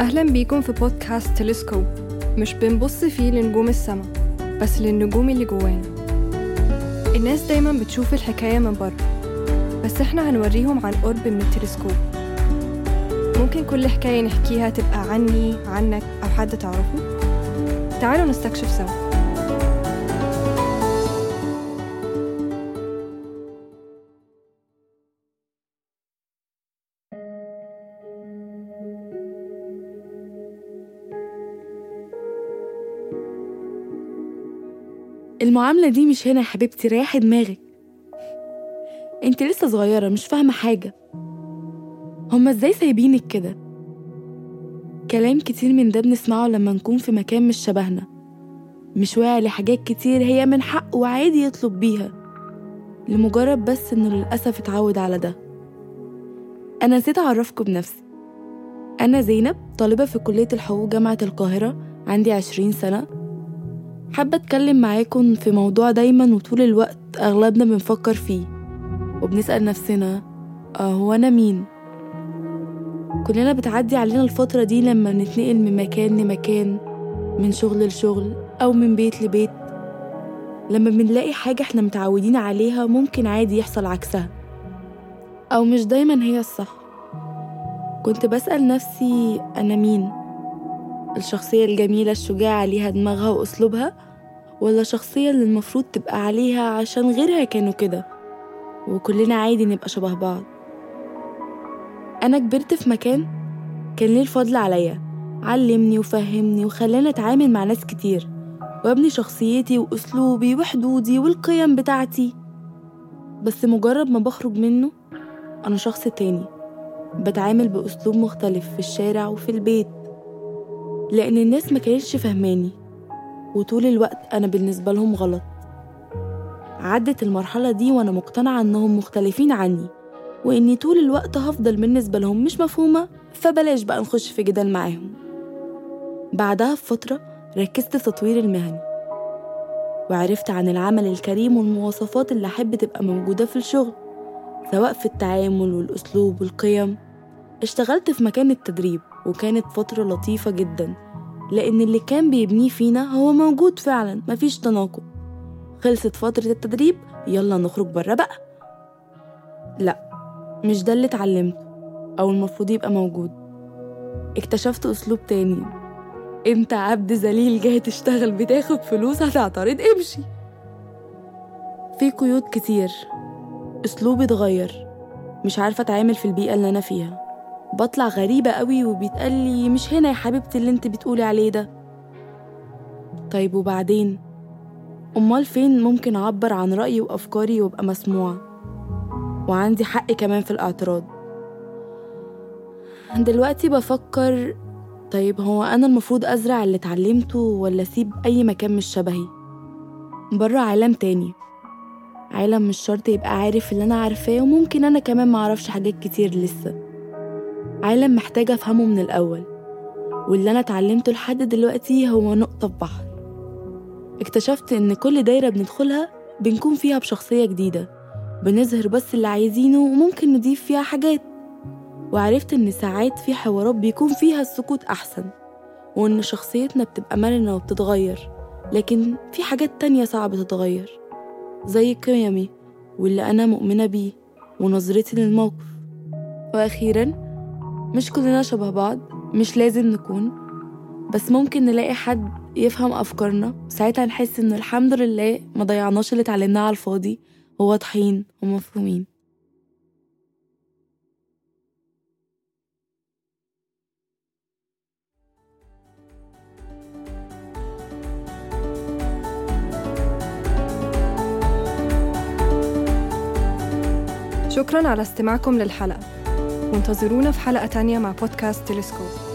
أهلا بيكم في بودكاست تلسكوب. مش بنبص فيه لنجوم السما بس للنجوم اللي جوانا. الناس دايما بتشوف الحكاية من بره بس إحنا هنوريهم عن قرب من التلسكوب. ممكن كل حكاية نحكيها تبقى عني عنك أو حد تعرفه؟ تعالوا نستكشف سوا. المعاملة دي مش هنا يا حبيبتي ريحي دماغك. انت لسه صغيرة مش فاهمة حاجة. هما إزاي سايبينك كده؟ كلام كتير من ده بنسمعه لما نكون في مكان مش شبهنا. مش واعي لحاجات كتير هي من حقه وعادي يطلب بيها. لمجرد بس إنه للأسف اتعود على ده. أنا نسيت أعرفكم بنفسي. أنا زينب طالبة في كلية الحقوق جامعة القاهرة عندي عشرين سنة. حابة أتكلم معاكم في موضوع دايما وطول الوقت أغلبنا بنفكر فيه وبنسأل نفسنا آه هو أنا مين؟ كلنا بتعدي علينا الفترة دي لما بنتنقل من مكان لمكان من شغل لشغل أو من بيت لبيت لما بنلاقي حاجة إحنا متعودين عليها ممكن عادي يحصل عكسها أو مش دايما هي الصح كنت بسأل نفسي أنا مين؟ الشخصية الجميلة الشجاعة ليها دماغها وأسلوبها ولا الشخصية اللي المفروض تبقى عليها عشان غيرها كانوا كده؟ وكلنا عادي نبقى شبه بعض. أنا كبرت في مكان كان ليه الفضل عليا علمني وفهمني وخلاني أتعامل مع ناس كتير وأبني شخصيتي وأسلوبي وحدودي والقيم بتاعتي. بس مجرد ما بخرج منه أنا شخص تاني بتعامل بأسلوب مختلف في الشارع وفي البيت. لأن الناس ما كانتش فهماني وطول الوقت أنا بالنسبة لهم غلط. عدت المرحلة دي وأنا مقتنعة إنهم مختلفين عني وإني طول الوقت هفضل بالنسبة لهم مش مفهومة فبلاش بقى نخش في جدال معاهم. بعدها بفترة ركزت في تطوير المهني وعرفت عن العمل الكريم والمواصفات اللي أحب تبقى موجودة في الشغل سواء في التعامل والأسلوب والقيم. اشتغلت في مكان التدريب وكانت فترة لطيفة جدا لأن اللي كان بيبنيه فينا هو موجود فعلا مفيش تناقض. خلصت فترة التدريب يلا نخرج برا بقى. لا مش ده اللي اتعلمته أو المفروض يبقى موجود. اكتشفت أسلوب تاني. انت عبد ذليل جاي تشتغل بتاخد فلوس هتعترض؟ امشي. في قيود كتير. أسلوبي اتغير. مش عارفة أتعامل في البيئة اللي أنا فيها. بطلع غريبة قوي وبيتقال لي مش هنا يا حبيبتي اللي انت بتقولي عليه ده. طيب وبعدين؟ أمال فين ممكن أعبر عن رأيي وأفكاري وأبقى مسموعة؟ وعندي حق كمان في الاعتراض. دلوقتي بفكر طيب هو أنا المفروض أزرع اللي اتعلمته ولا أسيب أي مكان مش شبهي؟ برا عالم تاني. عالم مش شرط يبقى عارف اللي أنا عارفاه وممكن أنا كمان معرفش حاجات كتير لسه. عالم محتاجة أفهمه من الأول. واللي أنا اتعلمته لحد دلوقتي هو نقطة في بحر. اكتشفت إن كل دايرة بندخلها بنكون فيها بشخصية جديدة. بنظهر بس اللي عايزينه وممكن نضيف فيها حاجات. وعرفت إن ساعات في حوارات بيكون فيها السكوت أحسن. وإن شخصيتنا بتبقى مرنة وبتتغير. لكن في حاجات تانية صعب تتغير. زي قيمي واللي أنا مؤمنة بيه ونظرتي للموقف. وأخيراً مش كلنا شبه بعض مش لازم نكون بس ممكن نلاقي حد يفهم أفكارنا. ساعتها نحس إن الحمد لله ما ضيعناش اللي اتعلمناه على الفاضي. وواضحين ومفهومين شكرا على استماعكم للحلقة. وانتظرونا في حلقة تانية مع بودكاست تلسكوب.